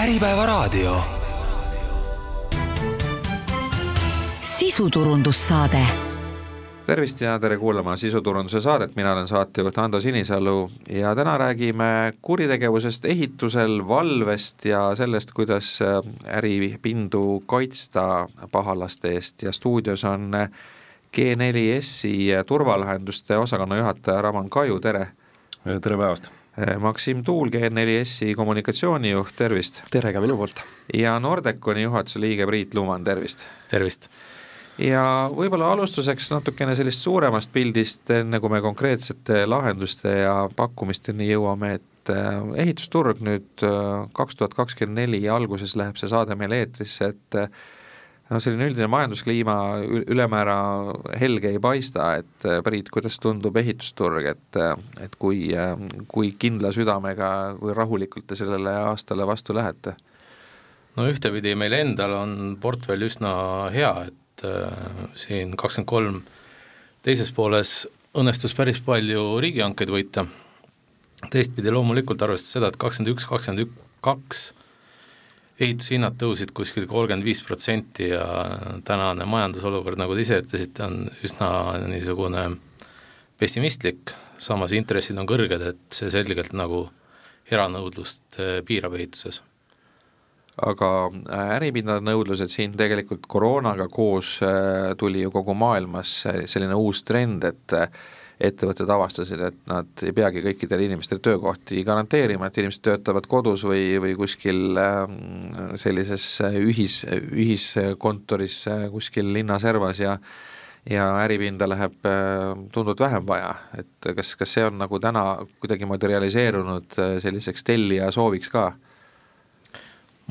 Äripäevaraadio. sisuturundussaade tervist ja tere kuulama sisuturunduse saadet, mina olen saatejuht Ando Sinisalu ja täna räägime kuritegevusest ehitusel, valvest ja sellest, kuidas äripindu kaitsta pahalaste eest ja stuudios on G4S-i turvalahenduste osakonna juhataja Raman Kaju, tere! tere päevast! Maksim Tuul, G4S-i kommunikatsioonijuht, tervist! tere ka minu poolt! ja Nordeconi juhatuse liige Priit Luman, tervist! tervist! ja võib-olla alustuseks natukene sellist suuremast pildist, enne kui me konkreetsete lahenduste ja pakkumisteni jõuame, et äh, ehitusturg nüüd äh, kaks tuhat kakskümmend neli alguses läheb see saade meil eetrisse, et no selline üldine majanduskliima ülemäära helge ei paista, et Priit, kuidas tundub ehitusturg, et, et kui, kui kindla südamega, kui rahulikult te sellele aastale vastu lähete? no ühtepidi meil endal on portfell üsna hea, et äh, siin kakskümmend kolm teises pooles õnnestus päris palju riigihankeid võita, teistpidi loomulikult arvestades seda, et kakskümmend üks, kakskümmend kaks ehitushinnad tõusid kuskil kolmkümmend viis protsenti ja tänane majandusolukord, nagu te ise ütlesite, on üsna niisugune pessimistlik, samas intressid on kõrged, et see selgelt nagu eranõudlust äh, piirab ehituses. Aga äh, äripindade nõudlused siin tegelikult koroonaga koos äh, tuli ju kogu maailmas äh, selline uus trend, et ettevõtted avastasid, et nad ei peagi kõikidele inimestele töökohti garanteerima, et inimesed töötavad kodus või, või kuskil sellises ühis, ühiskontoris kuskil linna servas ja ja äripinda läheb tunduvalt vähem vaja, et kas, kas see on nagu täna kuidagimoodi realiseerunud selliseks tellija sooviks ka?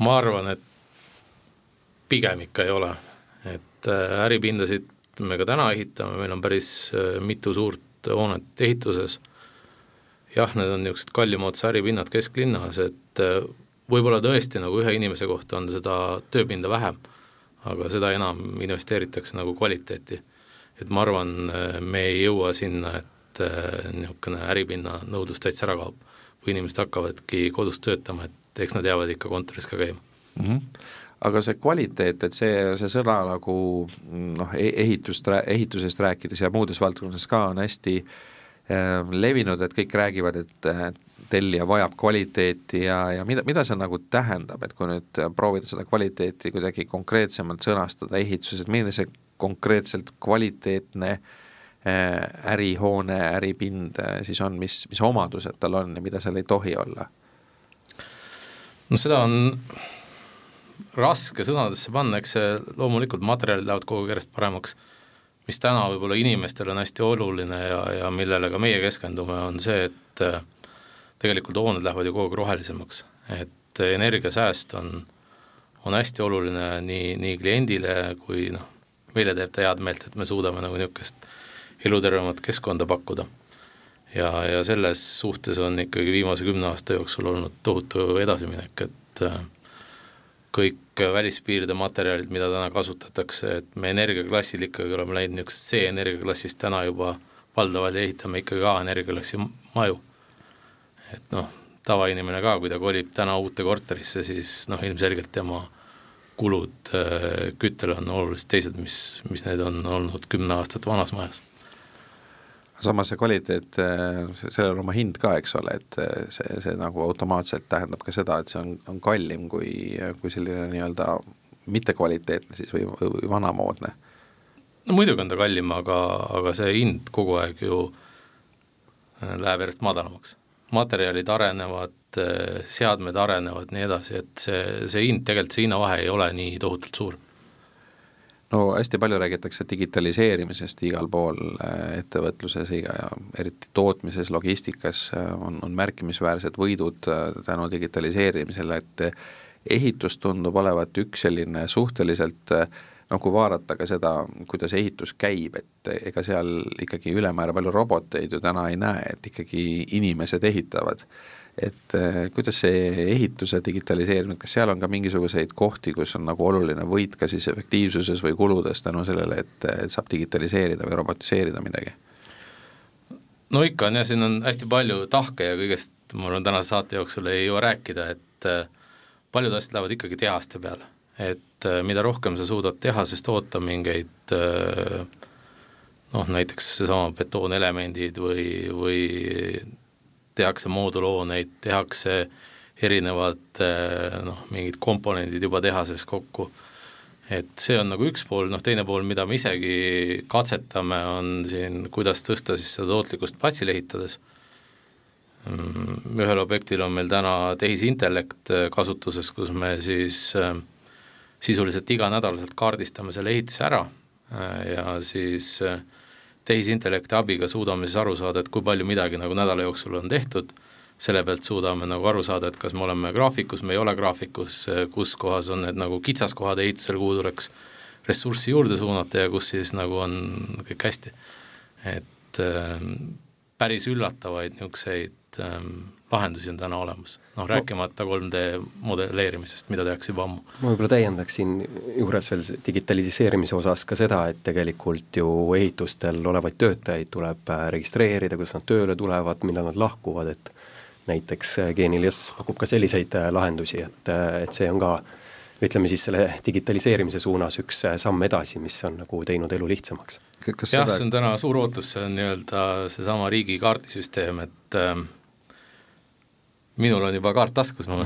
ma arvan, et pigem ikka ei ole, et äh, äripindasid me ka täna ehitame, meil on päris äh, mitu suurt hoonet ehituses, jah, need on niisugused kallimoodsad äripinnad kesklinnas, et äh, võib-olla tõesti nagu ühe inimese kohta on seda tööpinda vähem, aga seda enam investeeritakse nagu kvaliteeti. et ma arvan, me ei jõua sinna, et niisugune äripinna nõudlus täitsa ära kaob. kui inimesed hakkavadki kodus töötama, et eks nad jäävad ikka kontoris ka käima mm. -hmm aga see kvaliteet, et see, see sõna nagu noh, e-, ehitust, ehitusest rääkides ja muudes valdkondades ka on hästi äh, levinud, et kõik räägivad, et äh, tellija vajab kvaliteeti ja, ja mida, mida see nagu tähendab, et kui nüüd proovida seda kvaliteeti kuidagi konkreetsemalt sõnastada ehituses, et milline see konkreetselt kvaliteetne äh, ärihoone, äripind äh, siis on, mis, mis omadused tal on ja mida seal ei tohi olla? No seda on raske sõnadesse panna, eks see loomulikult materjalid lähevad kogu aeg järjest paremaks, mis täna võib-olla inimestele on hästi oluline ja, ja millele ka meie keskendume, on see, et äh, tegelikult hooned lähevad ju kogu aeg rohelisemaks, et energiasääst on, on hästi oluline nii, nii kliendile kui noh, meile teeb ta head meelt, et me suudame nagu niisugust elutervemat keskkonda pakkuda. Ja, ja selles suhtes on ikkagi viimase kümne aasta jooksul olnud tohutu edasiminek, et äh, kõik välispiiride materjalid, mida täna kasutatakse, et me energiaklassil ikkagi oleme läinud niisugusest C-energiaklassist täna juba valdavalt ehitame ikkagi A-energiaklassi maju. et noh, tavainimene ka, kui ta kolib täna uute korterisse, siis noh, ilmselgelt tema kulud äh, küttele on oluliselt teised, mis, mis need on olnud kümme aastat vanas majas samas see kvaliteet, sellel on oma hind ka, eks ole, et see, see nagu automaatselt tähendab ka seda, et see on, on kallim kui, kui selline nii-öelda mittekvaliteetne siis või, või vanamoodne. no muidugi on ta kallim, aga, aga see hind kogu aeg ju äh, läheb järjest madalamaks. materjalid arenevad, äh, seadmed arenevad, nii edasi, et see, see hind, tegelikult see hinnavahe ei ole nii tohutult suur no hästi palju räägitakse digitaliseerimisest igal pool äh, ettevõtluses ja eriti tootmises, logistikas äh, on, on märkimisväärsed võidud äh, tänu digitaliseerimisele, et ehitus tundub olevat üks selline suhteliselt noh, kui vaadata ka seda, kuidas ehitus käib, et ega seal ikkagi ülemäära palju roboteid ju täna ei näe, et ikkagi inimesed ehitavad et äh, kuidas see ehituse digitaliseerimine, kas seal on ka mingisuguseid kohti, kus on nagu oluline võit ka siis efektiivsuses või kuludes tänu sellele, et, et saab digitaliseerida või robotiseerida midagi? no ikka on jah, siin on hästi palju tahke ja kõigest ma arvan, tänase saate jooksul ei jõua rääkida, et äh, paljud asjad lähevad ikkagi tehaste peale, et äh, mida rohkem sa suudad tehases toota mingeid äh, noh, näiteks seesama betoonelemendid või, või tehakse moodulhooneid, tehakse erinevad noh, mingid komponendid juba tehases kokku, et see on nagu üks pool, noh teine pool, mida me isegi katsetame, on siin, kuidas tõsta siis seda tootlikkust platsil ehitades. Mm, ühel objektil on meil täna tehisintellekt äh, kasutuses, kus me siis äh, sisuliselt iganädalaselt kaardistame selle ehitise ära äh, ja siis tehisintellekti abiga suudame siis aru saada, et kui palju midagi nagu nädala jooksul on tehtud, selle pealt suudame nagu aru saada, et kas me oleme graafikus, me ei ole graafikus, kus kohas on need nagu kitsaskohad ehitusel, kuhu tuleks ressurssi juurde suunata ja kus siis nagu on kõik hästi. et päris üllatavaid niisuguseid ähm, lahendusi on täna olemas, noh rääkimata 3D modelleerimisest, mida tehakse juba ammu. ma võib-olla täiendaksin juures veel digitaliseerimise osas ka seda, et tegelikult ju ehitustel olevaid töötajaid tuleb äh, registreerida, kuidas nad tööle tulevad, millal nad lahkuvad, et näiteks äh, Genius pakub ka selliseid äh, lahendusi, et, et see on ka ütleme siis selle digitaliseerimise suunas üks samm edasi, mis on nagu teinud elu lihtsamaks kas jah seda..., see on täna suur ootus, see on nii-öelda seesama riigi kaardisüsteem, et äh, minul on juba kaart taskus, ma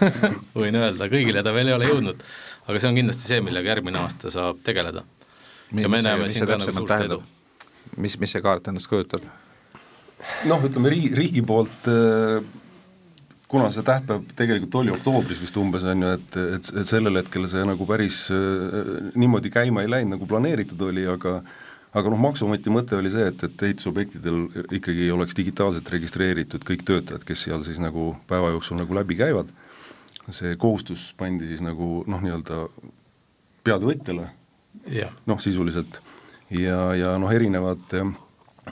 võin öelda, kõigile ta veel ei ole jõudnud, aga see on kindlasti see, millega järgmine aasta saab tegeleda. ja me näeme siin ka nagu suurt edu. mis, mis see kaart endast kujutab? noh, ütleme riigi, riigi poolt äh, kuna see tähtpäev tegelikult oli oktoobris vist umbes, on ju, et, et, et sellel hetkel see nagu päris äh, niimoodi käima ei läinud, nagu planeeritud oli, aga aga noh, Maksuameti mõte oli see, et, et ehitusobjektidel ikkagi oleks digitaalselt registreeritud kõik töötajad, kes seal siis nagu päeva jooksul nagu läbi käivad, see kohustus pandi siis nagu noh, nii-öelda peatöövõtjale noh sisuliselt, ja, ja noh, erinevad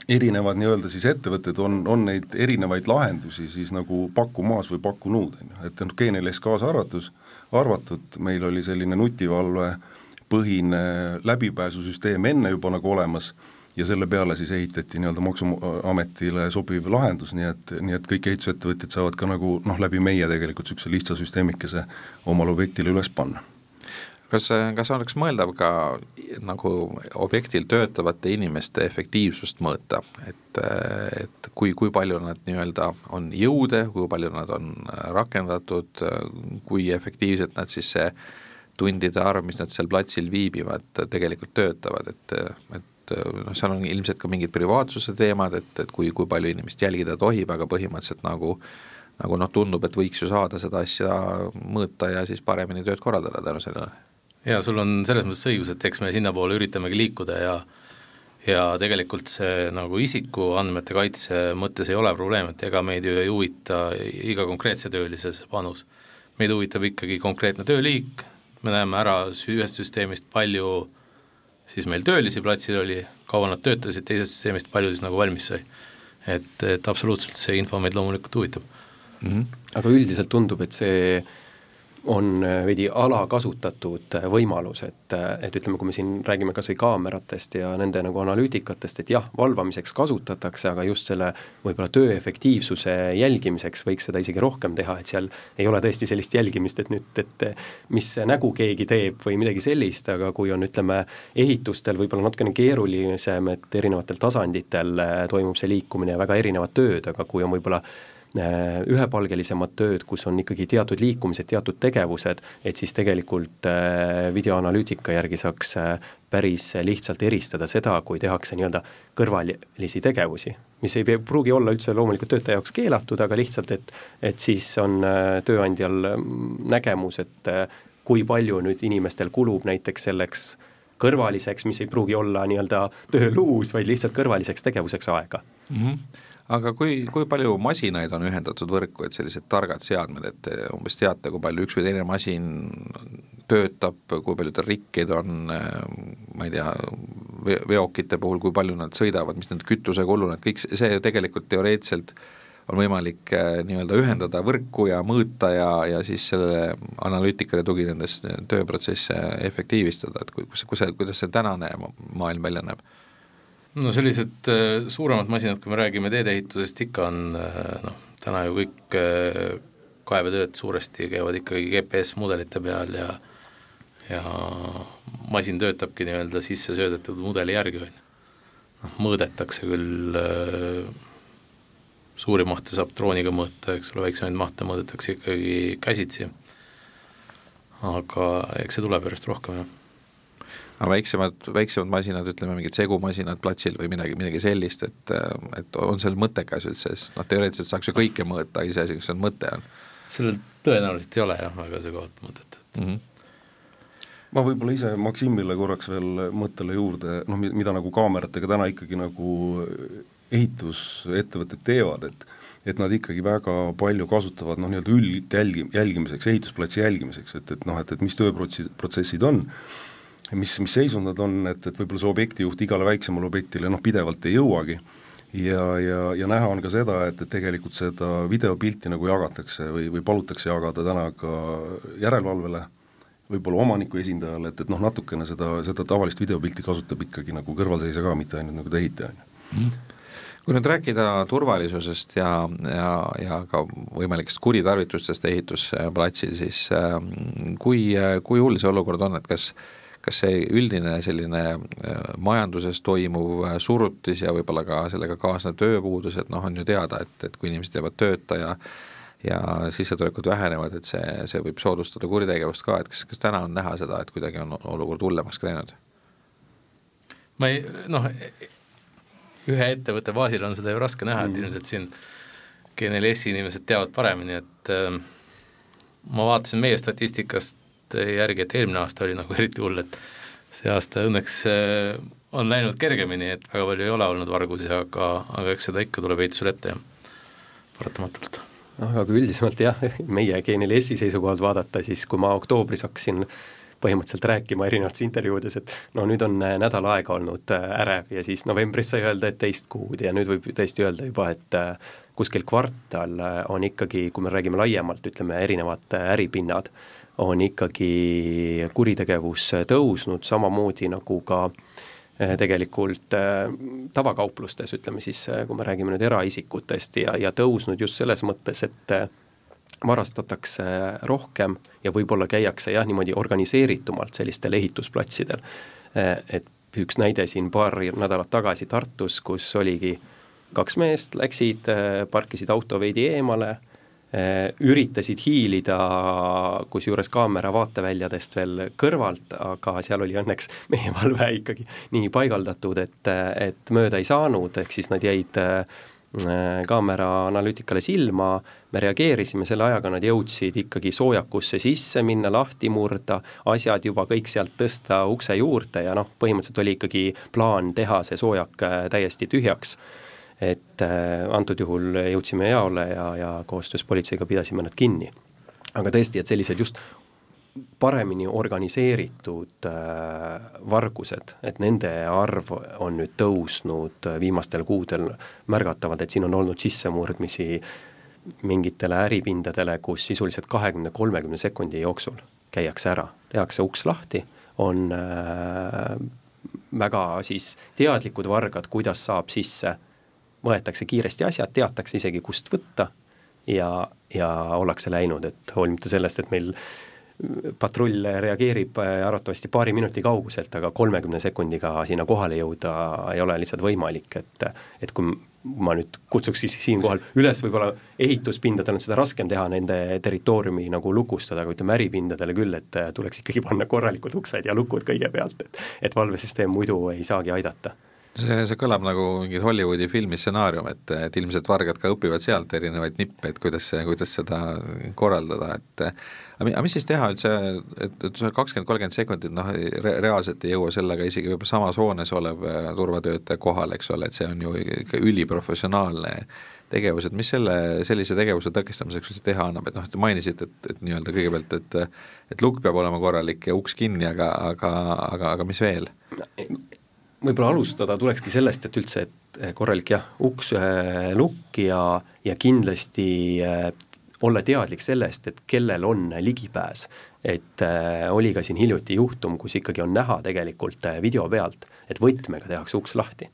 erinevad nii-öelda siis ettevõtted on, on neid erinevaid lahendusi siis nagu pakkumas või pakkunud, on ju, et noh, Geniales kaasa arvatus, arvatud, meil oli selline nutivalve äh, põhine läbipääsusüsteem enne juba nagu olemas ja selle peale siis ehitati nii-öelda Maksuametile sobiv lahendus, nii et, nii et kõik ehitusettevõtjad saavad ka nagu noh, läbi meie tegelikult niisuguse lihtsa süsteemikese omale objektile üles panna. Kas, kas oleks mõeldav ka nagu objektil töötavate inimeste efektiivsust mõõta, et, et kui, kui palju nad nii-öelda on jõude, kui palju nad on rakendatud, kui efektiivselt nad siis see tundide arv, mis nad seal platsil viibivad, tegelikult töötavad, et, et noh, seal on ilmselt ka mingid privaatsuse teemad, et, et kui, kui palju inimest jälgida tohib, aga põhimõtteliselt nagu nagu noh, tundub, et võiks ju saada seda asja mõõta ja siis paremini tööd korraldada tänu sellele. jaa, sul on selles mõttes õigus, et eks me sinnapoole üritamegi liikuda ja ja tegelikult see nagu isikuandmete kaitse mõttes ei ole probleem, et ega meid ju ei huvita iga konkreetse töölise see panus. meid huvitab ikkagi konkreetne tööliik, me näeme ära ühest süsteemist, palju siis meil töölisi platsil oli, kaua nad töötasid, teisest süsteemist palju siis nagu valmis sai. et, et absoluutselt see info meid loomulikult huvitab mm. -hmm. aga üldiselt tundub, et see on äh, veidi alakasutatud äh, võimalus, et, äh, et ütleme, kui me siin räägime kas või kaameratest ja nende nagu analüütikatest, et jah, valvamiseks kasutatakse, aga just selle võib-olla töö efektiivsuse jälgimiseks võiks seda isegi rohkem teha, et seal ei ole tõesti sellist jälgimist, et nüüd, et mis nägu keegi teeb või midagi sellist, aga kui on, ütleme, ehitustel võib-olla natukene keerulisem, et erinevatel tasanditel toimub see liikumine ja väga erinevad tööd, aga kui on võib-olla Äh, ühepalgelisemad tööd, kus on ikkagi teatud liikumised, teatud tegevused, et siis tegelikult äh, videoanalüütika järgi saaks äh, päris lihtsalt eristada seda, kui tehakse nii-öelda kõrvalisi tegevusi, mis ei pruugi olla üldse loomulikult töötaja jaoks keelatud, aga lihtsalt, et et siis on tööandjal mm, nägemus, et kui palju nüüd inimestel kulub näiteks selleks kõrvaliseks, mis ei pruugi olla nii-öelda tööluus, vaid lihtsalt kõrvaliseks tegevuseks aega mm. -hmm aga kui, kui palju masinaid on ühendatud võrku, et sellised targad seadmed, et te umbes teate, kui palju üks või teine masin töötab, kui palju tal rikkeid on, ma ei tea, veokite puhul, kui palju nad sõidavad, mis nende kütusekulu, need kõik see ju tegelikult teoreetiliselt on võimalik eh, nii-öelda ühendada võrku ja mõõta ja, ja siis sellele analüütikale tuginedes tööprotsesse efektiivistada, et kus, kus see, kuidas see tänane maailm välja näeb? No sellised äh, suuremad masinad, kui me räägime teedeehitusest, ikka on äh, noh, täna ju kõik äh, kaevetööd suuresti käivad ikkagi GPS-mudelite peal ja ja masin töötabki nii-öelda sisse söödetud mudeli järgi, on ju. noh, mõõdetakse küll suuri mahte saab drooniga mõõta, eks ole, väiksemaid mahte mõõdetakse ikkagi käsitsi. aga eks see tuleb järjest rohkem, jah aga väiksemad, väiksemad masinad, ütleme mingid segumasinad platsil või midagi, midagi sellist, et, et on seal mõttekas üldse, sest noh, teoreetiliselt saaks ju kõike mõõta, iseasi, kas seal mõte on. sellel tõenäoliselt ei ole jah, väga sügavat mõtet, et mm -hmm ma võib-olla ise Maksimile korraks veel mõttele juurde, noh, mida nagu kaameratega täna ikkagi nagu ehitusettevõtted teevad, et et nad ikkagi väga palju kasutavad noh, nii-öelda üldjälgi, jälgimiseks, ehitusplatsi jälgimiseks, et, et noh, et, et mis tööprotsessid, protsessid on, mis, mis seisund nad on, et, et võib-olla see objektijuht igale väiksemale objektile noh, pidevalt ei jõuagi, ja, ja, ja näha on ka seda, et, et tegelikult seda videopilti nagu jagatakse või, või palutakse jagada täna ka järelevalvele, võib-olla omaniku esindajale, et, et noh, natukene seda, seda tavalist videopilti kasutab ikkagi nagu kõrvalseisja ka, mitte ainult nagu ehitaja, on ju. Kui nüüd rääkida turvalisusest ja, ja, ja ka võimalikest kuritarvitustest ehitusplatsil, siis ähm, kui, kui hull see olukord on, et kas kas see üldine selline äh, majanduses toimuv surutis ja võib-olla ka sellega kaasnev tööpuudus, et noh, on ju teada, et, et kui inimesed jäävad tööta ja ja sissetulekud vähenevad, et see, see võib soodustada kuritegevust ka, et kas, kas täna on näha seda, et kuidagi on olukord hullemaks läinud? ma ei, noh, ühe ettevõtte baasil on seda ju raske näha, et mm. ilmselt siin GNLS-i inimesed teavad paremini, et äh, ma vaatasin meie statistikast järgi, et eelmine aasta oli nagu eriti hull, et see aasta õnneks äh, on läinud kergemini, et väga palju ei ole olnud vargusi, aga, aga eks seda ikka tuleb ehitusel ette, jah, paratamatult. noh, aga üldisemalt jah, meie G4S-i seisukohalt vaadata, siis kui ma oktoobris hakkasin põhimõtteliselt rääkima erinevates intervjuudes, et no nüüd on äh, nädal aega olnud äh, ärev ja siis novembris sai öelda, et teist kuud ja nüüd võib tõesti öelda juba, et kuskil kvartal on ikkagi, kui me räägime laiemalt, ütleme erinevad äripinnad, on ikkagi kuritegevus tõusnud, samamoodi nagu ka tegelikult tavakauplustes, ütleme siis, kui me räägime nüüd eraisikutest ja, ja tõusnud just selles mõttes, et varastatakse rohkem ja võib-olla käiakse jah, niimoodi organiseeritumalt sellistel ehitusplatsidel. Et üks näide siin paar nädalat tagasi Tartus, kus oligi kaks meest, läksid, parkisid auto veidi eemale, üritasid hiilida kusjuures kaamera vaateväljadest veel kõrvalt, aga seal oli õnneks meie valve ikkagi nii paigaldatud, et, et mööda ei saanud, ehk siis nad jäid äh, Äh, kaamera analüütikale silma, me reageerisime, selle ajaga nad jõudsid ikkagi soojakusse sisse minna, lahti murda, asjad juba kõik sealt tõsta ukse juurde ja noh, põhimõtteliselt oli ikkagi plaan teha see soojak äh, täiesti tühjaks. Et äh, antud juhul jõudsime jaole ja, ja koostöös politseiga pidasime nad kinni. aga tõesti, et sellised just paremini organiseeritud äh, vargused, et nende arv on nüüd tõusnud äh, viimastel kuudel märgatavalt, et siin on olnud sissemurdmisi mingitele äripindadele, kus sisuliselt kahekümne, kolmekümne sekundi jooksul käiakse ära, tehakse uks lahti, on äh, väga siis teadlikud vargad, kuidas saab sisse, võetakse kiiresti asjad, teatakse isegi, kust võtta ja, ja ollakse läinud, et hoolimata sellest, et meil äh, patrull reageerib äh, arvatavasti paari minuti kauguselt, aga kolmekümne sekundiga sinna kohale jõuda ei ole lihtsalt võimalik, et et kui ma nüüd kutsuks siis siinkohal üles võib-olla ehituspindadel on seda raskem teha, nende territooriumi nagu lukustada, aga ütleme äripindadele küll, et tuleks ikkagi panna korralikud uksed ja lukud kõigepealt, et et valvesüsteem muidu ei saagi aidata see, see kõlab nagu mingi Hollywoodi filmi stsenaarium, et, et ilmselt vargad ka õpivad sealt erinevaid nippe, et kuidas, kuidas seda korraldada, et aga mis siis teha üldse, et, et see kakskümmend, kolmkümmend sekundit noh re, reaalselt ei jõua sellega isegi võib-olla samas hoones olev äh, turvatöötaja kohale, eks ole, et see on ju ikka üliprofessionaalne tegevus, et mis selle, sellise tegevuse tõkestamiseks üldse teha annab, et noh, te mainisite, et, et nii-öelda kõigepealt, et et lukk peab olema korralik ja uks kinni, aga, aga, aga, aga mis veel? Võib-olla alustada tulekski sellest, et üldse, et eh, korralik jah, uks, lukk ja, ja kindlasti äh, olla teadlik sellest, et kellel on ligipääs. et äh, oli ka siin hiljuti juhtum, kus ikkagi on näha tegelikult äh, video pealt, et võtmega tehakse uks lahti.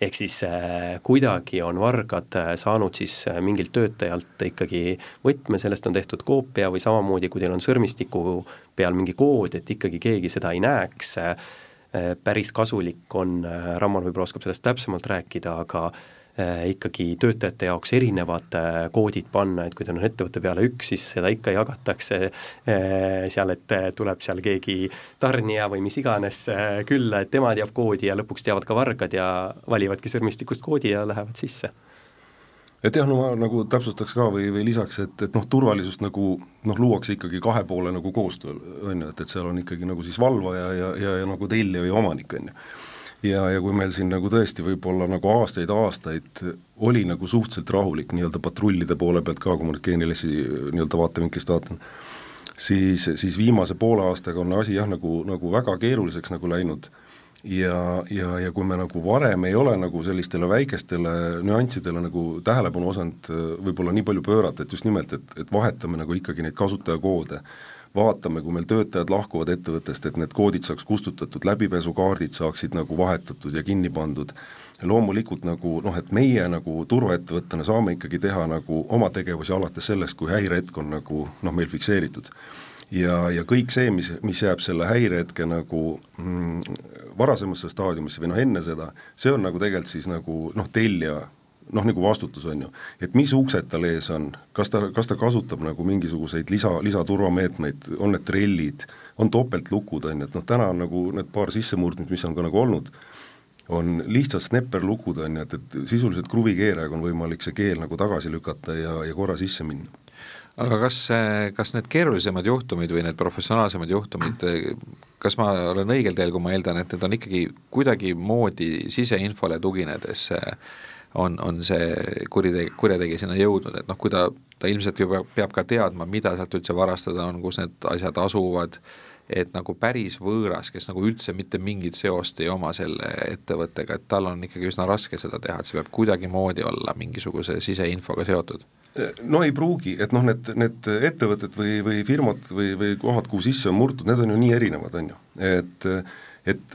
ehk siis äh, kuidagi on vargad äh, saanud siis äh, mingilt töötajalt ikkagi võtme, sellest on tehtud koopia või samamoodi, kui teil on sõrmistiku peal mingi kood, et ikkagi keegi seda ei näeks äh,, päris kasulik on äh,, Rammon võib-olla oskab sellest täpsemalt rääkida, aga äh, ikkagi töötajate jaoks erinevad äh, koodid panna, et kui teil on ettevõtte peale üks, siis seda ikka jagatakse äh, seal, et äh, tuleb seal keegi tarnija või mis iganes äh, külla, et tema teab koodi ja lõpuks teavad ka vargad ja valivadki sõrmistikust koodi ja lähevad sisse et jah, no ma nagu täpsustaks ka või, või lisaks, et, et noh, turvalisust nagu noh, luuakse ikkagi kahe poole nagu koostööl, on ju, et, et seal on ikkagi nagu siis valvaja ja, ja, ja nagu tellija või omanik, on ju. ja, ja kui meil siin nagu tõesti võib-olla nagu aastaid-aastaid oli nagu suhteliselt rahulik nii-öelda patrullide poole pealt ka, kui ma nüüd geenilisi nii-öelda vaatevinklist vaatan, siis, siis viimase poole aastaga on asi jah, nagu, nagu väga keeruliseks nagu läinud ja, ja, ja kui me nagu varem ei ole nagu sellistele väikestele nüanssidele nagu tähelepanu osanud võib-olla nii palju pöörata, et just nimelt, et, et vahetame nagu ikkagi neid kasutajakoode, vaatame, kui meil töötajad lahkuvad ettevõttest, et need koodid saaks kustutatud, läbipesukaardid saaksid nagu vahetatud ja kinni pandud, loomulikult nagu noh, et meie nagu turvaettevõttena saame ikkagi teha nagu oma tegevusi alates sellest, kui häirehetk on nagu noh, meil fikseeritud ja, ja kõik see, mis, mis jääb selle häirehetke nagu mm, varasemasse staadiumisse või noh, enne seda, see on nagu tegelikult siis nagu noh, tellija noh, nagu vastutus on ju, et mis uksed tal ees on, kas ta, kas ta kasutab nagu mingisuguseid lisa, lisaturvameetmeid, on need trellid, on topeltlukud, on ju, et noh, täna on nagu need paar sissemurdmist, mis on ka nagu olnud, on lihtsalt snepperlukud, on ju, et, et sisuliselt kruvikeerajaga on võimalik see keel nagu tagasi lükata ja, ja korra sisse minna aga kas, kas need keerulisemad juhtumid või need professionaalsemad juhtumid, kas ma olen õigel teel, kui ma eeldan, et need on ikkagi kuidagimoodi siseinfole tuginedes on, on see kuritegi, kurjategija sinna jõudnud, et noh, kui ta, ta ilmselt ju peab ka teadma, mida sealt üldse varastada on, kus need asjad asuvad, et nagu päris võõras, kes nagu üldse mitte mingit seost ei oma selle ettevõttega, et tal on ikkagi üsna raske seda teha, et see peab kuidagimoodi olla mingisuguse siseinfoga seotud no ei pruugi, et noh, need, need ettevõtted või, või firmad või, või kohad, kuhu sisse on murtud, need on ju nii erinevad, on ju, et et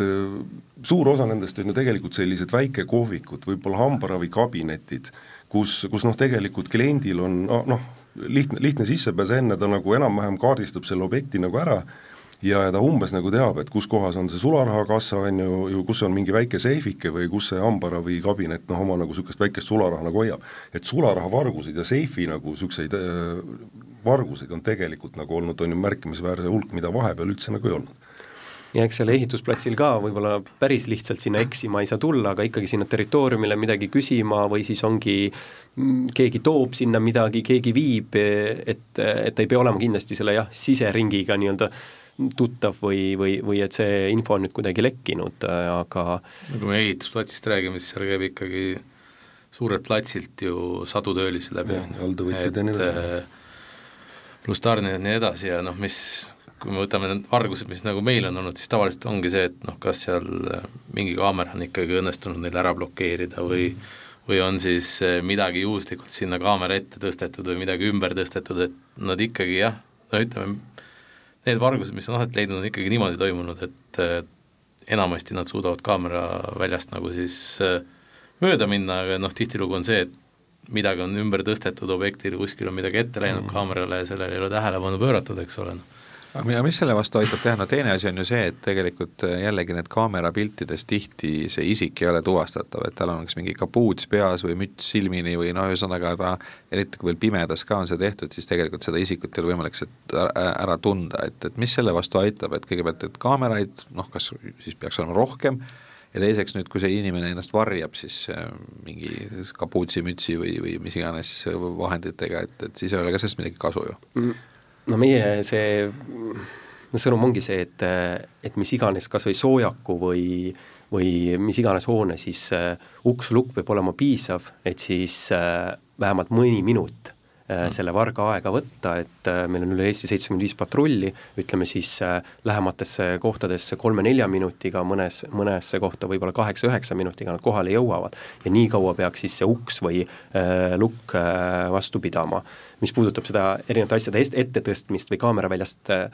suur osa nendest on ju tegelikult sellised väikekohvikud, võib-olla hambaраvikabinetid, kus, kus noh, tegelikult kliendil on noh, lihtne, lihtne sissepääs enne, ta nagu enam-vähem kaardistab selle objekti nagu ära ja, ja ta umbes nagu teab, et kus kohas on see sularahakassa, on ju, ju kus on mingi väike seifike või kus see hambaravikabinet noh, oma nagu niisugust väikest sularaha nagu hoiab. et sularahavarguseid ja seifi nagu niisuguseid äh, varguseid on tegelikult nagu olnud, on ju märkimisväärse hulk, mida vahepeal üldse nagu ei olnud ja eks seal ehitusplatsil ka võib-olla päris lihtsalt sinna eksima ei saa tulla, aga ikkagi sinna territooriumile midagi küsima või siis ongi mm, keegi toob sinna midagi, keegi viib, et, et ei pea olema kindlasti selle jah, siseringiga nii-öelda tuttav või, või, või et see info on nüüd kuidagi lekkinud, aga no kui me ehitusplatsist räägime, siis seal käib ikkagi suurelt platsilt ju sadu töölisi läbi, ja nii edasi. Äh, pluss tarnijad ja nii edasi ja noh, mis, kui me võtame need vargused, mis nagu meil on olnud, siis tavaliselt ongi see, et noh, kas seal äh, mingi kaamera on ikkagi õnnestunud neil ära blokeerida või või on siis äh, midagi juhuslikult sinna kaamera ette tõstetud või midagi ümber tõstetud, et nad ikkagi jah, no ütleme, need vargused, mis on aset leidnud, on ikkagi niimoodi toimunud, et enamasti nad suudavad kaamera väljast nagu siis äh, mööda minna, aga noh, tihtilugu on see, et midagi on ümber tõstetud objektil, kuskil on midagi ette läinud mm -hmm. kaamerale ja sellele ei ole tähelepanu pööratud, eks ole, noh aga mis selle vastu aitab teha, no teine asi on ju see, et tegelikult äh, jällegi need kaamerapiltides tihti see isik ei ole tuvastatav, et tal on kas mingi kapuuts peas või müts silmini või noh, ühesõnaga ta, eriti kui veel pimedas ka on see tehtud, siis tegelikult seda isikut ei ole võimalik sealt ära tunda, et, et mis selle vastu aitab, et kõigepealt, et kaameraid noh, kas siis peaks olema rohkem, ja teiseks nüüd, kui see inimene ennast varjab, siis äh, mingi kapuutsi, mütsi või, või mis iganes vahenditega, et, et siis ei ole ka sellest midagi kasu ju. Mm no meie see no sõnum ongi see, et, et mis iganes kas või soojaku või, või mis iganes hoone, siis uh, uks-lukk peab olema piisav, et siis uh, vähemalt mõni minut selle varga aega võtta, et uh, meil on üle Eesti seitsekümmend viis patrulli, ütleme siis uh, lähematesse kohtadesse kolme-nelja minutiga, mõnes, mõnesse kohta võib-olla kaheksa-üheksa minutiga nad kohale jõuavad. ja nii kaua peaks siis see uks või lukk vastu pidama mis puudutab seda erinevate asjade ette tõstmist või kaamera väljast äh,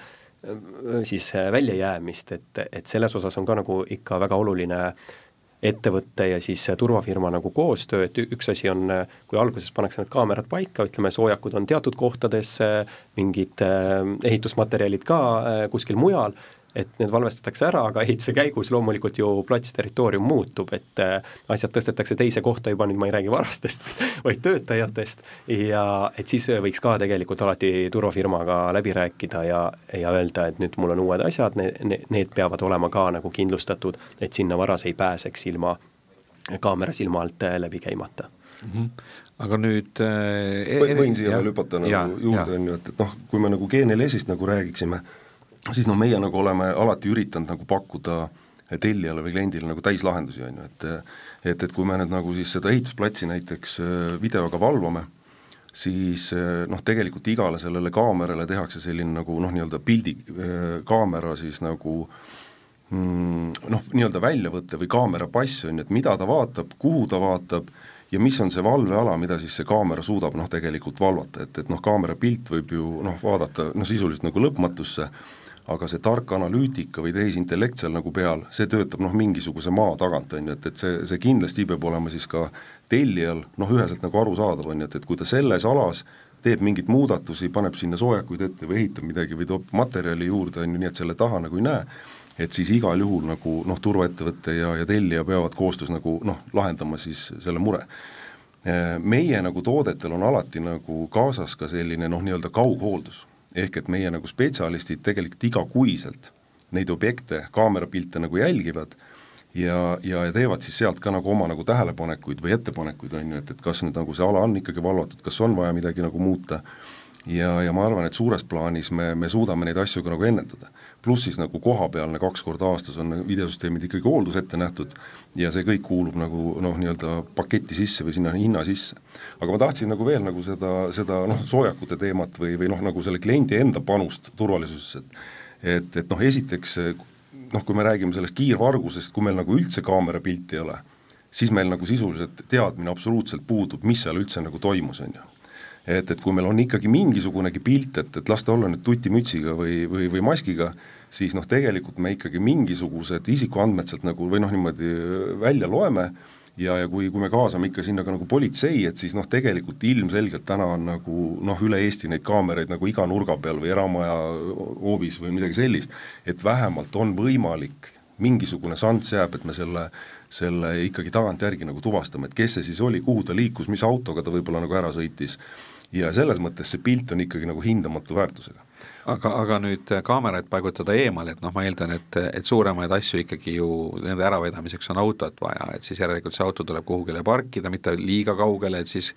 siis äh, väljajäämist, et, et selles osas on ka nagu ikka väga oluline ettevõtte ja siis turvafirma nagu koostöö, et üks asi on, kui alguses pannakse need kaamerad paika, ütleme, soojakud on teatud kohtades, mingid ehitusmaterjalid ka kuskil mujal et need valvestatakse ära, aga ehituse käigus loomulikult ju plats, territoorium muutub, et äh, asjad tõstetakse teise kohta juba, nüüd ma ei räägi varastest, vaid töötajatest, ja et siis võiks ka tegelikult alati turvafirmaga läbi rääkida ja, ja öelda, et nüüd mul on uued asjad, need, need peavad olema ka nagu kindlustatud, et sinna varas ei pääseks ilma kaamera silma alt äh, läbi käimata. Mm. -hmm aga nüüd äh, võin siia veel hüpata nagu juurde, on ju, et, et noh, kui me nagu G4S-ist nagu räägiksime, siis noh, meie nagu oleme alati üritanud nagu pakkuda tellijale või kliendile nagu täislahendusi, on ju, et et, et kui me nüüd nagu siis seda ehitusplatsi näiteks äh, videoga valvame, siis äh, noh, tegelikult igale sellele kaamerale tehakse selline nagu noh, nii-öelda pildi äh, kaamera siis nagu mm, noh, nii-öelda väljavõte või kaamera pass on ju, et mida ta vaatab, kuhu ta vaatab ja mis on see valveala, mida siis see kaamera suudab noh, tegelikult valvata, et, et noh, kaamera pilt võib ju noh, vaadata noh, sisuliselt nagu lõpmatusse, aga see tark analüütika või tehisintellekt seal nagu peal, see töötab noh, mingisuguse maa tagant, on ju, et, et see, see kindlasti peab olema siis ka tellijal noh, üheselt nagu arusaadav, on ju, et, et kui ta selles alas teeb mingeid muudatusi, paneb sinna soojakuid ette või ehitab midagi või toob materjali juurde, on ju, nii et selle taha nagu ei näe, et siis igal juhul nagu noh, turvaettevõte ja, ja tellija peavad koostöös nagu noh, lahendama siis selle mure. Meie nagu toodetel on alati nagu kaasas ka selline noh, nii-öelda kaughooldus ehk et meie nagu spetsialistid tegelikult igakuiselt neid objekte, kaamerapilte nagu jälgivad ja, ja, ja teevad siis sealt ka nagu oma nagu tähelepanekuid või ettepanekuid, on ju, et, et kas nüüd nagu see ala on ikkagi valvatud, kas on vaja midagi nagu muuta ja, ja ma arvan, et suures plaanis me, me suudame neid asju ka nagu ennetada. Pluss siis nagu kohapealne kaks korda aastas on videosüsteemid ikkagi hooldus ette nähtud ja see kõik kuulub nagu noh, nii-öelda paketi sisse või sinna hinna sisse. aga ma tahtsin nagu veel nagu seda, seda noh, soojakute teemat või, või noh, nagu selle kliendi enda panust turvalisusesse, et et, et noh, esiteks noh, kui me räägime sellest kiirvargusest, kui meil nagu üldse kaamerapilti ei ole, siis meil nagu sisuliselt teadmine absoluutselt puudub, mis seal üldse nagu toimus, on ju et, et kui meil on ikkagi mingisugunegi pilt, et, et las ta olla nüüd tutimütsiga või, või, või maskiga, siis noh, tegelikult me ikkagi mingisugused isikuandmed sealt nagu või noh, niimoodi välja loeme ja, ja kui, kui me kaasame ikka sinna ka nagu politsei, et siis noh, tegelikult ilmselgelt täna on nagu noh, üle Eesti neid kaameraid nagu iga nurga peal või eramaja hoovis või midagi sellist, et vähemalt on võimalik mingisugune šanss jääb, et me selle, selle ikkagi tagantjärgi nagu tuvastame, et kes see siis oli, kuhu ta liikus, mis autoga ta võib-olla nagu ära sõitis ja selles mõttes see pilt on ikkagi nagu hindamatu väärtusega. Aga, aga nüüd äh, kaameraid paigutada eemale, et noh, ma eeldan, et, et suuremaid asju ikkagi ju nende äravedamiseks on autot vaja, et siis järelikult see auto tuleb kuhugile parkida, mitte liiga kaugele, et siis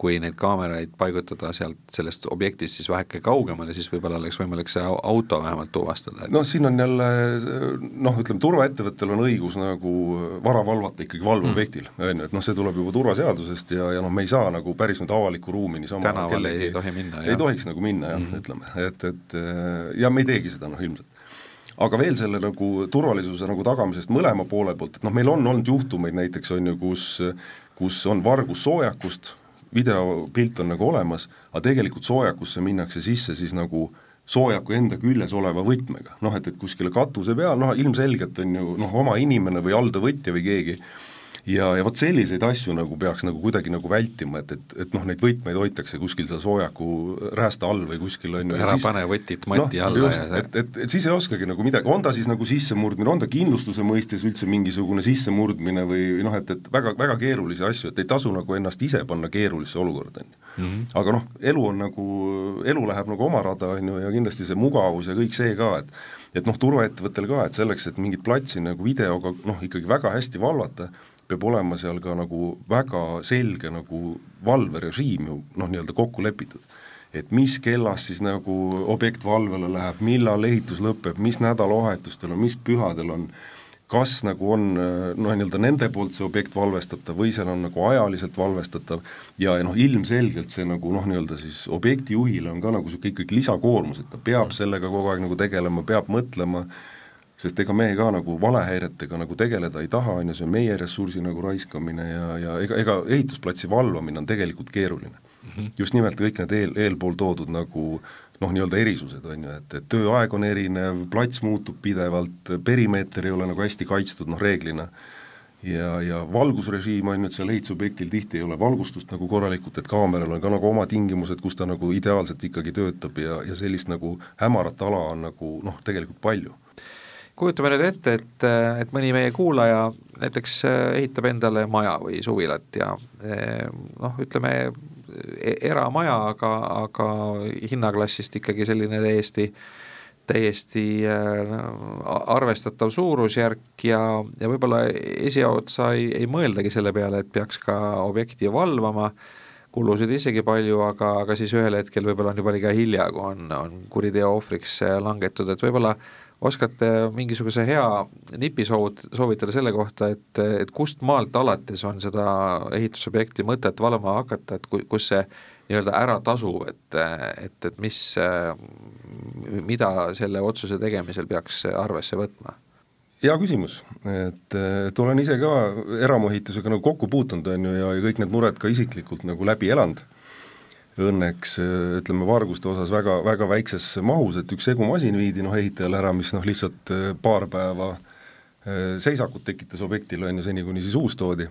kui neid kaameraid paigutada sealt sellest objektist siis väheke kaugemale, siis võib-olla oleks võimalik see auto vähemalt tuvastada et.... noh, siin on jälle noh, ütleme turvaettevõttel on õigus nagu vara valvata ikkagi valveobjektil mm., on ju, et noh, see tuleb juba turvaseadusest ja, ja noh, me ei saa nagu päris nüüd avalikku ruumi niisama tänavale ei tohi minna, jah? ei tohiks nagu minna jah mm, -hmm. ütleme, et, et ja me ei teegi seda noh ilmselt aga veel selle nagu turvalisuse nagu tagamisest mõlema poole poolt, et noh, meil on olnud juhtumeid näiteks on ju, kus kus on vargus soojakust, videopilt on nagu olemas, aga tegelikult soojakusse minnakse sisse siis nagu soojaku enda küljes oleva võtmega, noh et, et kuskile katuse peal, noh ilmselgelt on ju noh, oma inimene või alltöövõtja või keegi ja, ja vot selliseid asju nagu peaks nagu kuidagi nagu vältima, et, et, et noh, neid võtmeid hoitakse kuskil seal soojaku räästa all või kuskil on ju ära siis, pane võtit mati no, alla just, ja et, et, et siis ei oskagi nagu midagi, on ta siis nagu sissemurdmine, on ta kindlustuse mõistes üldse mingisugune sissemurdmine või noh, et, et väga, väga keerulisi asju, et ei tasu nagu ennast ise panna keerulisse olukorda, on ju. Mhm. aga noh, elu on nagu, elu läheb nagu oma rada, on ju, ja kindlasti see mugavus ja kõik see ka, et et noh, turvaettevõttel ka, et selleks, et mingit platsi nagu videoga noh, ikkagi väga hästi valvata, peab olema seal ka nagu väga selge nagu valverežiim ju noh, nii-öelda kokku lepitud. et mis kellast siis nagu objekt valvele läheb, millal ehitus lõpeb, mis nädalavahetustel on, mis pühadel on, kas nagu on noh, nii-öelda nende poolt see objekt valvestatav või seal on nagu ajaliselt valvestatav ja, ja noh, ilmselgelt see nagu noh, nii-öelda siis objektijuhile on ka nagu niisugune ikkagi lisakoormus, et ta peab sellega kogu aeg nagu tegelema, peab mõtlema, sest ega me ka nagu valehäiretega nagu tegeleda ei taha, on ju, see on meie ressursi nagu raiskamine ja, ja ega, ega ehitusplatsi valvamine on tegelikult keeruline mm. -hmm. just nimelt kõik need eel, eelpool toodud nagu noh, nii-öelda erisused, on ju, et, et tööaeg on erinev, plats muutub pidevalt, perimeeter ei ole nagu hästi kaitstud, noh reeglina, ja, ja valgusrežiim on ju, et seal ehitusobjektil tihti ei ole valgustust nagu korralikult, et kaameral on ka nagu oma tingimused, kus ta nagu ideaalselt ikkagi töötab ja, ja sellist nagu hämarat ala on nagu noh, tegelikult palju kujutame nüüd ette, et, et mõni meie kuulaja näiteks ehitab endale maja või suvilat ja noh, ütleme e-, eramaja, aga, aga hinnaklassist ikkagi selline täiesti äh, täiesti äh, arvestatav suurusjärk ja, ja võib-olla esiotsa ei, ei mõeldagi selle peale, et peaks ka objekti valvama, kulusid isegi palju, aga, aga siis ühel hetkel võib-olla on juba liiga hilja, kui on, on kuriteo ohvriks langetud, et võib-olla oskate mingisuguse hea nipi soovut-, soovitada selle kohta, et, et kust maalt alates on seda ehitusobjekti mõtet valvama hakata, et ku-, kus see nii-öelda ära tasub, et, et, et mis, mida selle otsuse tegemisel peaks arvesse võtma? hea küsimus, et, et olen ise ka eramuehitusega nagu kokku puutunud, on ju, ja, ja kõik need mured ka isiklikult nagu läbi elanud õnneks ütleme, varguste osas väga, väga väikses mahus, et üks segumasin viidi noh, ehitajale ära, mis noh, lihtsalt paar päeva seisakut tekitas objektil, on ju, seni kuni siis uus toodi.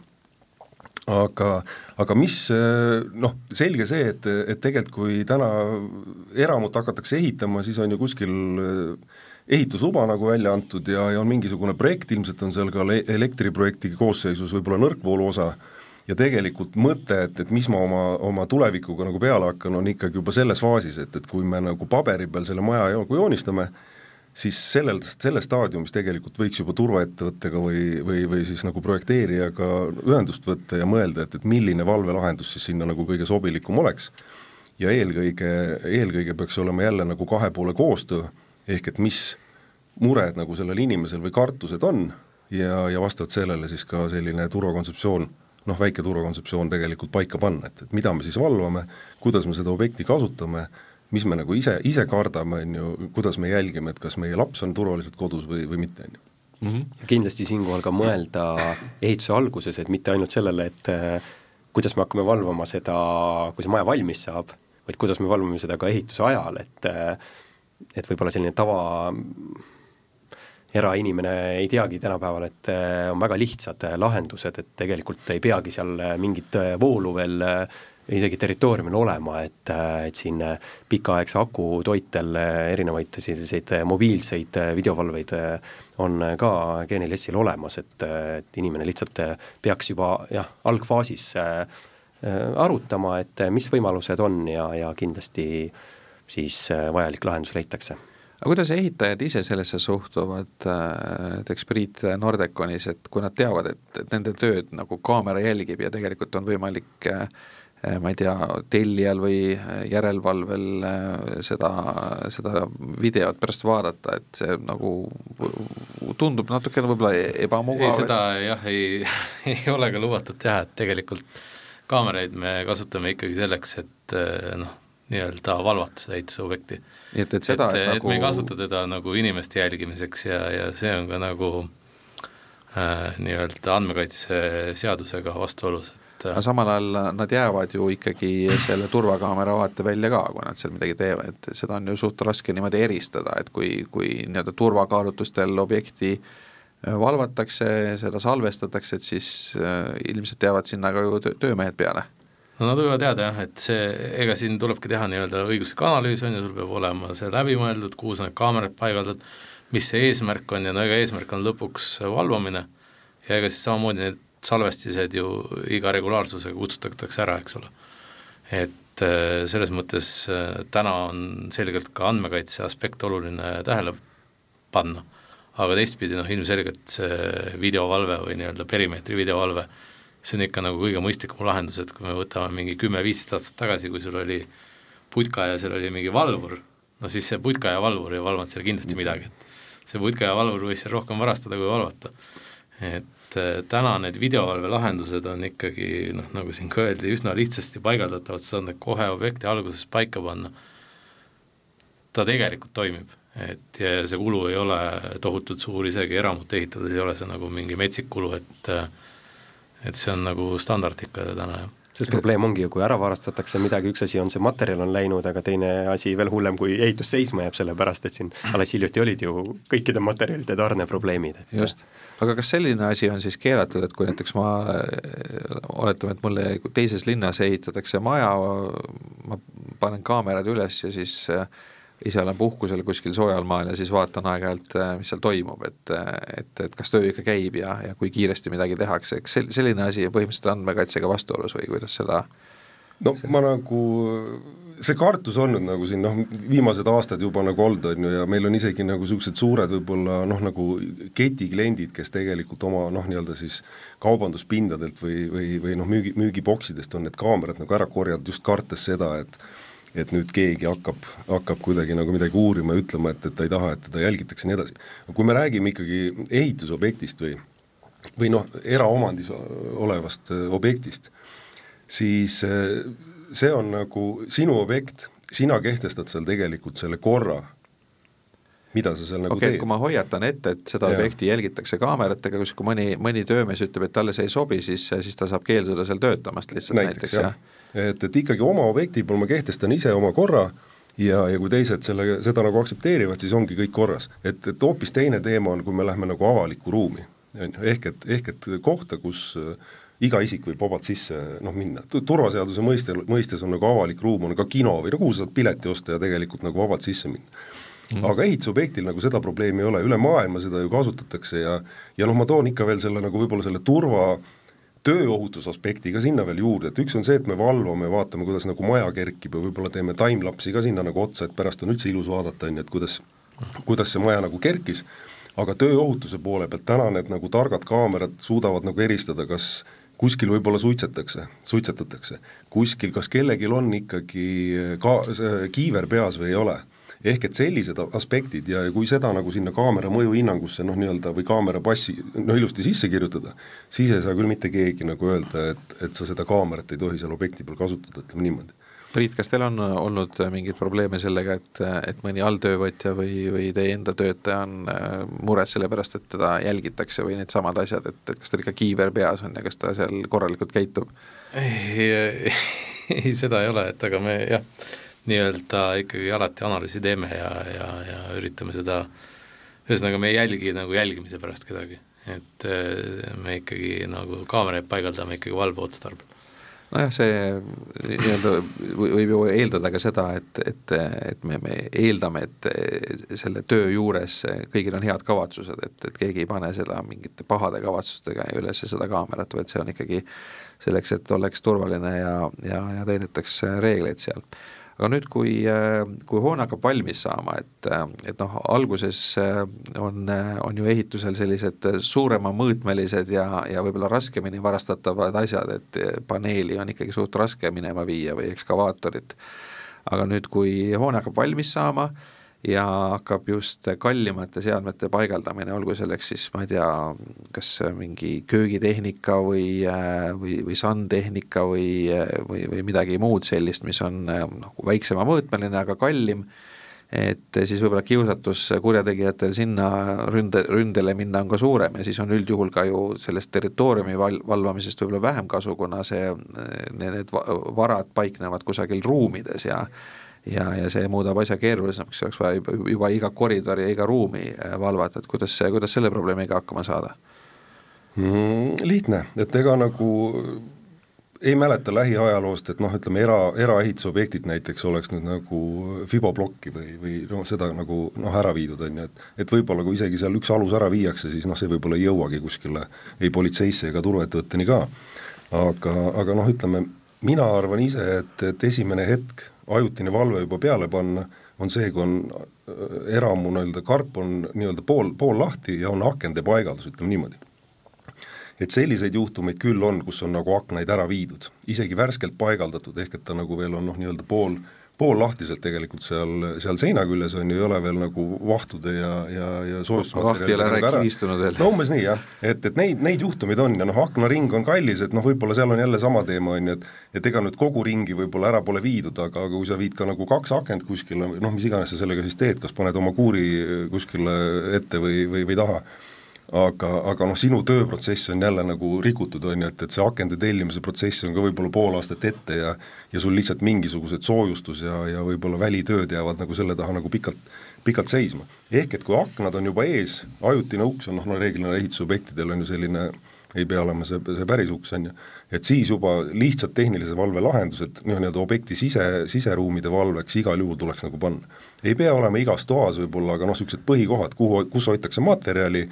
Aga, aga mis noh, selge see, et, et tegelikult kui täna eramut hakatakse ehitama, siis on ju kuskil ehitusluba nagu välja antud ja, ja on mingisugune projekt, ilmselt on seal ka elektriprojekti koosseisus võib-olla nõrkvoolu osa, ja tegelikult mõte, et, et mis ma oma, oma tulevikuga nagu peale hakkan, on ikkagi juba selles faasis, et, et kui me nagu paberi peal selle maja nagu joonistame, siis sellel, selles staadiumis tegelikult võiks juba turvaettevõttega või, või, või siis nagu projekteerijaga ühendust võtta ja mõelda, et, et milline valvelahendus siis sinna nagu kõige sobilikum oleks. ja eelkõige, eelkõige peaks olema jälle nagu kahe poole koostöö, ehk et mis mured nagu sellel inimesel või kartused on ja, ja vastavalt sellele siis ka selline turvakontseptsioon noh, väike turvakontseptsioon tegelikult paika panna, et, et mida me siis valvame, kuidas me seda objekti kasutame, mis me nagu ise, ise kardame, on ju, kuidas me jälgime, et kas meie laps on turvaliselt kodus või, või mitte, on ju. Mm -hmm. kindlasti siinkohal ka mõelda ehituse alguses, et mitte ainult sellele, et äh, kuidas me hakkame valvama seda, kui see maja valmis saab, vaid kuidas me valvame seda ka ehituse ajal, et äh, et võib-olla selline tava erainimene ei teagi tänapäeval, et äh, on väga lihtsad äh, lahendused, et tegelikult ei peagi seal äh, mingit voolu veel isegi territooriumil olema, et, et siin pikaaegse aku toitel erinevaid selliseid mobiilseid videovalveid on ka GNLS-il olemas, et, et inimene lihtsalt peaks juba jah, algfaasis arutama, et mis võimalused on ja, ja kindlasti siis vajalik lahendus leitakse aga kuidas ehitajad ise sellesse suhtuvad, näiteks Priit Nordeconis, et kui nad teavad, et, et nende tööd nagu kaamera jälgib ja tegelikult on võimalik ma ei tea, tellijal või järelevalvel seda, seda videot pärast vaadata, et see nagu tundub natukene võib-olla ebamugav. ei, seda et... jah, ei, ei ole ka lubatud teha, et tegelikult kaameraid me kasutame ikkagi selleks, et noh, nii-öelda valvata seda ehitusobjekti. nii et, et seda, et, et, et nagu... me ei kasuta teda nagu inimeste jälgimiseks ja, ja see on ka nagu äh, nii-öelda andmekaitseseadusega vastuolus, et äh, aga samal ajal nad jäävad ju ikkagi selle turvakaamera vaate välja ka, kui nad seal midagi teevad, et seda on ju suht raske niimoodi eristada, et kui, kui nii-öelda turvakaalutlustel objekti äh, valvatakse, seda salvestatakse, et siis äh, ilmselt jäävad sinna ka ju töömehed peale no nad võivad jääda jah, et see, ega siin tulebki teha nii-öelda õiguslik analüüs, on ju, sul peab olema see läbi mõeldud, kuhu sa need kaamerad paigaldad, mis see eesmärk on ja no ega eesmärk on lõpuks valvamine ja ega siis samamoodi need salvestised ju iga regulaarsusega kustutatakse ära, eks ole. et äh, selles mõttes äh, täna on selgelt ka andmekaitse aspekt oluline tähele panna, aga teistpidi noh, ilmselgelt see videovalve või nii-öelda perimeetri videovalve äh, see on ikka nagu kõige mõistlikum lahendus, et kui me võtame mingi kümme-viisteist aastat tagasi, kui sul oli putka ja seal oli mingi valvur, no siis see putka ja valvur ei valvanud seal kindlasti midagi, et see putka ja valvur võis seal rohkem varastada kui valvata. et äh, täna need videovalvelahendused on ikkagi noh, nagu siin ka öeldi, üsna lihtsasti paigaldatavad, sa saad need kohe objekti alguses paika panna. ta tegelikult toimib, et ja see kulu ei ole tohutult suur, isegi eramut ehitades ei ole see nagu mingi metsik kulu, et äh, et see on nagu standard ikka täna, jah. Sest probleem ongi ju, kui ära varastatakse midagi, üks asi on see materjal on läinud, aga teine asi veel hullem, kui ehitus seisma jääb, sellepärast et siin alles hiljuti olid ju kõikide materjalide tarneprobleemid, et just, aga kas selline asi on siis keelatud, et kui näiteks ma, oletame, et mulle teises linnas ehitatakse maja, ma panen kaamerad üles ja siis äh, ise olen puhkusel kuskil soojal maal ja siis vaatan aeg-ajalt, äh, mis seal toimub, et, et, et kas töö ikka käib ja, ja kui kiiresti midagi tehakse, eks sel-, selline asi põhimõtteliselt andmekaitsega vastuolus või kuidas seda no see... ma nagu, see kartus on nüüd nagu siin noh, viimased aastad juba nagu olnud, on ju, ja meil on isegi nagu niisugused suured võib-olla noh, nagu ketikliendid, kes tegelikult oma noh, nii-öelda siis kaubanduspindadelt või, või, või noh, müügi, müügiboksidest on need kaamerad nagu ära korjanud just kartes seda, et et nüüd keegi hakkab, hakkab kuidagi nagu midagi uurima ja ütlema, et, et ta ei taha, et teda jälgitakse ja nii edasi. kui me räägime ikkagi ehitusobjektist või, või noh, eraomandis olevast äh, objektist, siis äh, see on nagu sinu objekt, sina kehtestad seal tegelikult selle korra mida sa seal nagu okay, teed. kui ma hoiatan ette, et seda ja. objekti jälgitakse kaameratega, kus kui mõni, mõni töömees ütleb, et talle see ei sobi, siis, siis ta saab keelduda seal töötamast lihtsalt näiteks, näiteks, jah ja.? Et, et ikkagi oma objekti puhul ma kehtestan ise oma korra ja, ja kui teised selle, seda nagu aktsepteerivad, siis ongi kõik korras. et, et hoopis teine teema on, kui me lähme nagu avalikku ruumi, on ju, ehk et, ehk et kohta, kus äh, iga isik võib vabalt sisse noh, minna, turvaseaduse mõiste, mõistes on nagu avalik ruum, on ka kino või no kuhu sa saad pileti osta ja tegelikult nagu vabalt sisse minna Mm. aga ehitusobjektil nagu seda probleemi ei ole, üle maailma seda ju kasutatakse ja ja noh, ma toon ikka veel selle nagu võib-olla selle turva tööohutusaspekti ka sinna veel juurde, et üks on see, et me valvame, vaatame, kuidas nagu maja kerkib ja võib-olla teeme timelapse'i ka sinna nagu otsa, et pärast on üldse ilus vaadata, on ju, et kuidas, kuidas see maja nagu kerkis, aga tööohutuse poole pealt täna need nagu targad kaamerad suudavad nagu eristada, kas kuskil võib-olla suitsetakse, suitsetatakse, kuskil kas kellelgi on ikkagi ka kiiver peas või ei ole ehk et sellised aspektid ja kui seda nagu sinna kaamera mõjuhinnangusse noh, nii-öelda või kaamera passi no ilusti sisse kirjutada, siis ei saa küll mitte keegi nagu öelda, et, et sa seda kaamerat ei tohi seal objekti peal kasutada, ütleme niimoodi Priit, kas teil on olnud mingeid probleeme sellega, et, et mõni alltöövõtja või, või teie enda töötaja on äh, mures selle pärast, et teda jälgitakse või needsamad asjad, et, et kas tal ikka kiiver peas on ja kas ta seal korralikult käitub? ei, ei, seda ei ole, et aga me jah, nii-öelda ikkagi alati analüüsi teeme ja, ja, ja üritame seda, ühesõnaga me ei jälgi nagu jälgimise pärast kedagi, et äh, me ikkagi nagu kaameraid paigaldame ikkagi valveotstarbel nojah, see nii-öelda võib ju eeldada ka seda, et, et, et me, me eeldame, et selle töö juures kõigil on head kavatsused, et, et keegi ei pane seda mingite pahade kavatsustega üles seda kaamerat, vaid see on ikkagi selleks, et oleks turvaline ja, ja, ja täidetaks reegleid seal aga nüüd, kui, äh, kui hoone hakkab valmis saama, et, äh, et noh, alguses äh, on, on ju ehitusel sellised suurema mõõtmelised ja, ja võib-olla raskemini varastatavad asjad, et paneeli on ikkagi suht raske minema viia või ekskavaatorit. aga nüüd, kui hoone hakkab valmis saama, ja hakkab just kallimate seadmete paigaldamine, olgu selleks siis ma ei tea, kas mingi köögitehnika või, või, või sandtehnika või, või, või midagi muud sellist, mis on noh, väiksema mõõtmeline, aga kallim, et siis võib-olla kiusatus kurjategijatel sinna ründe, ründele minna on ka suurem ja siis on üldjuhul ka ju sellest territooriumi val-, valvamisest võib-olla vähem kasu, kuna see, need varad paiknevad kusagil ruumides ja ja, ja see muudab asja keerulisemaks, oleks vaja juba, juba iga koridori ja iga ruumi äh, valvata, et kuidas, kuidas selle probleemiga hakkama saada mm,? Lihtne, et ega nagu ei mäleta lähiajaloost, et noh, ütleme era, eraehitusobjektid näiteks oleks nüüd nagu fiboblokki või, või noh, seda nagu noh, ära viidud, on ju, et et võib-olla kui isegi seal üks alus ära viiakse, siis noh, see võib-olla ei jõuagi kuskile ei politseisse ega turvaettevõtteni ka. aga, aga noh, ütleme, mina arvan ise, et, et esimene hetk ajutine valve juba peale panna, on see, kui on äh, eramu nii-öelda karp on nii-öelda pool, pool lahti ja on akende paigaldus, ütleme niimoodi. et selliseid juhtumeid küll on, kus on nagu aknaid ära viidud, isegi värskelt paigaldatud, ehk et ta nagu veel on noh, nii-öelda pool poollahtiselt tegelikult seal, seal seina küljes on ju, ei ole veel nagu vahtude ja, ja, ja soojustusmaterjali vaht ei ole ära kivistunud veel. no umbes nii jah, et, et neid, neid juhtumeid on ja noh, aknaring on kallis, et noh, võib-olla seal on jälle sama teema, on ju, et et ega nüüd kogu ringi võib-olla ära pole viidud, aga, aga kui sa viid ka nagu kaks akent kuskile, noh, mis iganes sa sellega siis teed, kas paned oma kuuri kuskile ette või, või, või taha, aga, aga noh, sinu tööprotsess on jälle nagu rikutud, on ju, et, et see akende tellimise protsess on ka võib-olla pool aastat ette ja ja sul lihtsalt mingisugused soojustus ja, ja võib-olla välitööd jäävad nagu selle taha nagu pikalt, pikalt seisma. ehk et kui aknad on juba ees, ajutine uks on noh, no reeglina ehitusobjektidel on ju selline ei pea olema see, see päris uks, on ju, et siis juba lihtsalt tehnilise valve lahendused nii-öelda objekti sise, siseruumide valveks igal juhul tuleks nagu panna. ei pea olema igas toas võib-olla, aga noh, niisugused põhikohad, kuhu, kus hoitakse materjali,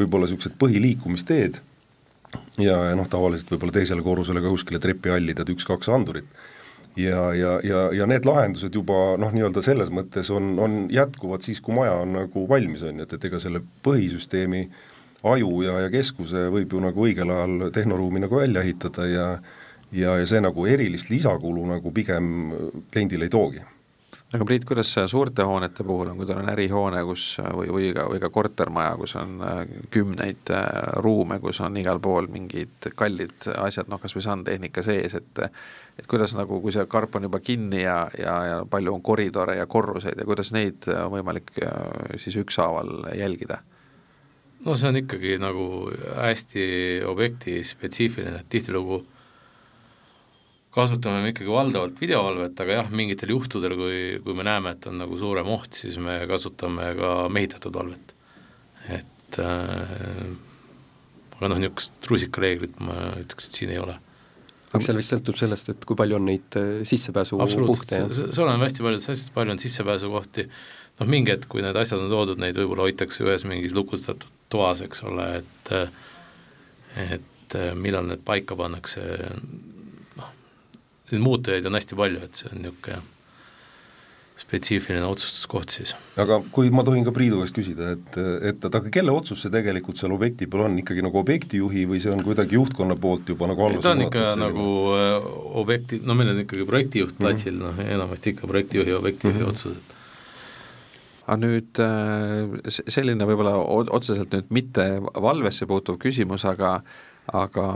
võib-olla niisugused põhiliikumisteed ja, ja noh, tavaliselt võib-olla teisele korrusele ka kuskile trepihalli tead üks-kaks andurit. ja, ja, ja, ja need lahendused juba noh, nii-öelda selles mõttes on, on jätkuvad siis, kui maja on nagu valmis, on ju, et, et ega selle põhisüsteemi aju ja, ja keskuse võib ju nagu õigel ajal tehnoruumi nagu välja ehitada ja ja, ja see nagu erilist lisakulu nagu pigem kliendile ei toogi aga Priit, kuidas suurte hoonete puhul on, kui teil on ärihoone, kus või, või ka, või ka kortermaja, kus on äh, kümneid äh, ruume, kus on igal pool mingid kallid asjad, noh kas või sandtehnika sees, et et kuidas nagu, kui see karp on juba kinni ja, ja, ja palju on koridore ja korruseid ja kuidas neid on võimalik äh, siis ükshaaval jälgida? no see on ikkagi nagu hästi objekti spetsiifiline, et tihtilugu äh, kasutame me ikkagi valdavalt videovalvet, aga jah, mingitel juhtudel, kui, kui me näeme, et on nagu suurem oht, siis me kasutame ka mehitatud valvet. et äh, aga noh, niisugust rusikareeglit ma ütleks, et siin ei ole. aga seal vist sõltub sellest, et kui palju on neid äh, sissepääsupunkte? see oleneb hästi palju, hästi palju on sissepääsukohti, noh mingi hetk, kui need asjad on toodud, neid võib-olla hoitakse ühes mingis lukustatud toas, eks ole, et et millal need paika pannakse, neid muutujaid on hästi palju, et see on niisugune spetsiifiline otsustuskoht siis. aga kui ma tohin ka Priidu käest küsida, et, et, aga kelle otsus see tegelikult seal objekti peal on, ikkagi nagu objektijuhi või see on kuidagi juhtkonna poolt juba nagu ta on ikka selline? nagu äh, objekti, no meil on ikkagi projektijuht mhm. platsil mm, -hmm. noh enamasti ikka projektijuhi, objektijuhi mm -hmm. otsused aga nüüd äh, selline võib-olla otseselt nüüd mitte valvesse puutuv küsimus, aga aga,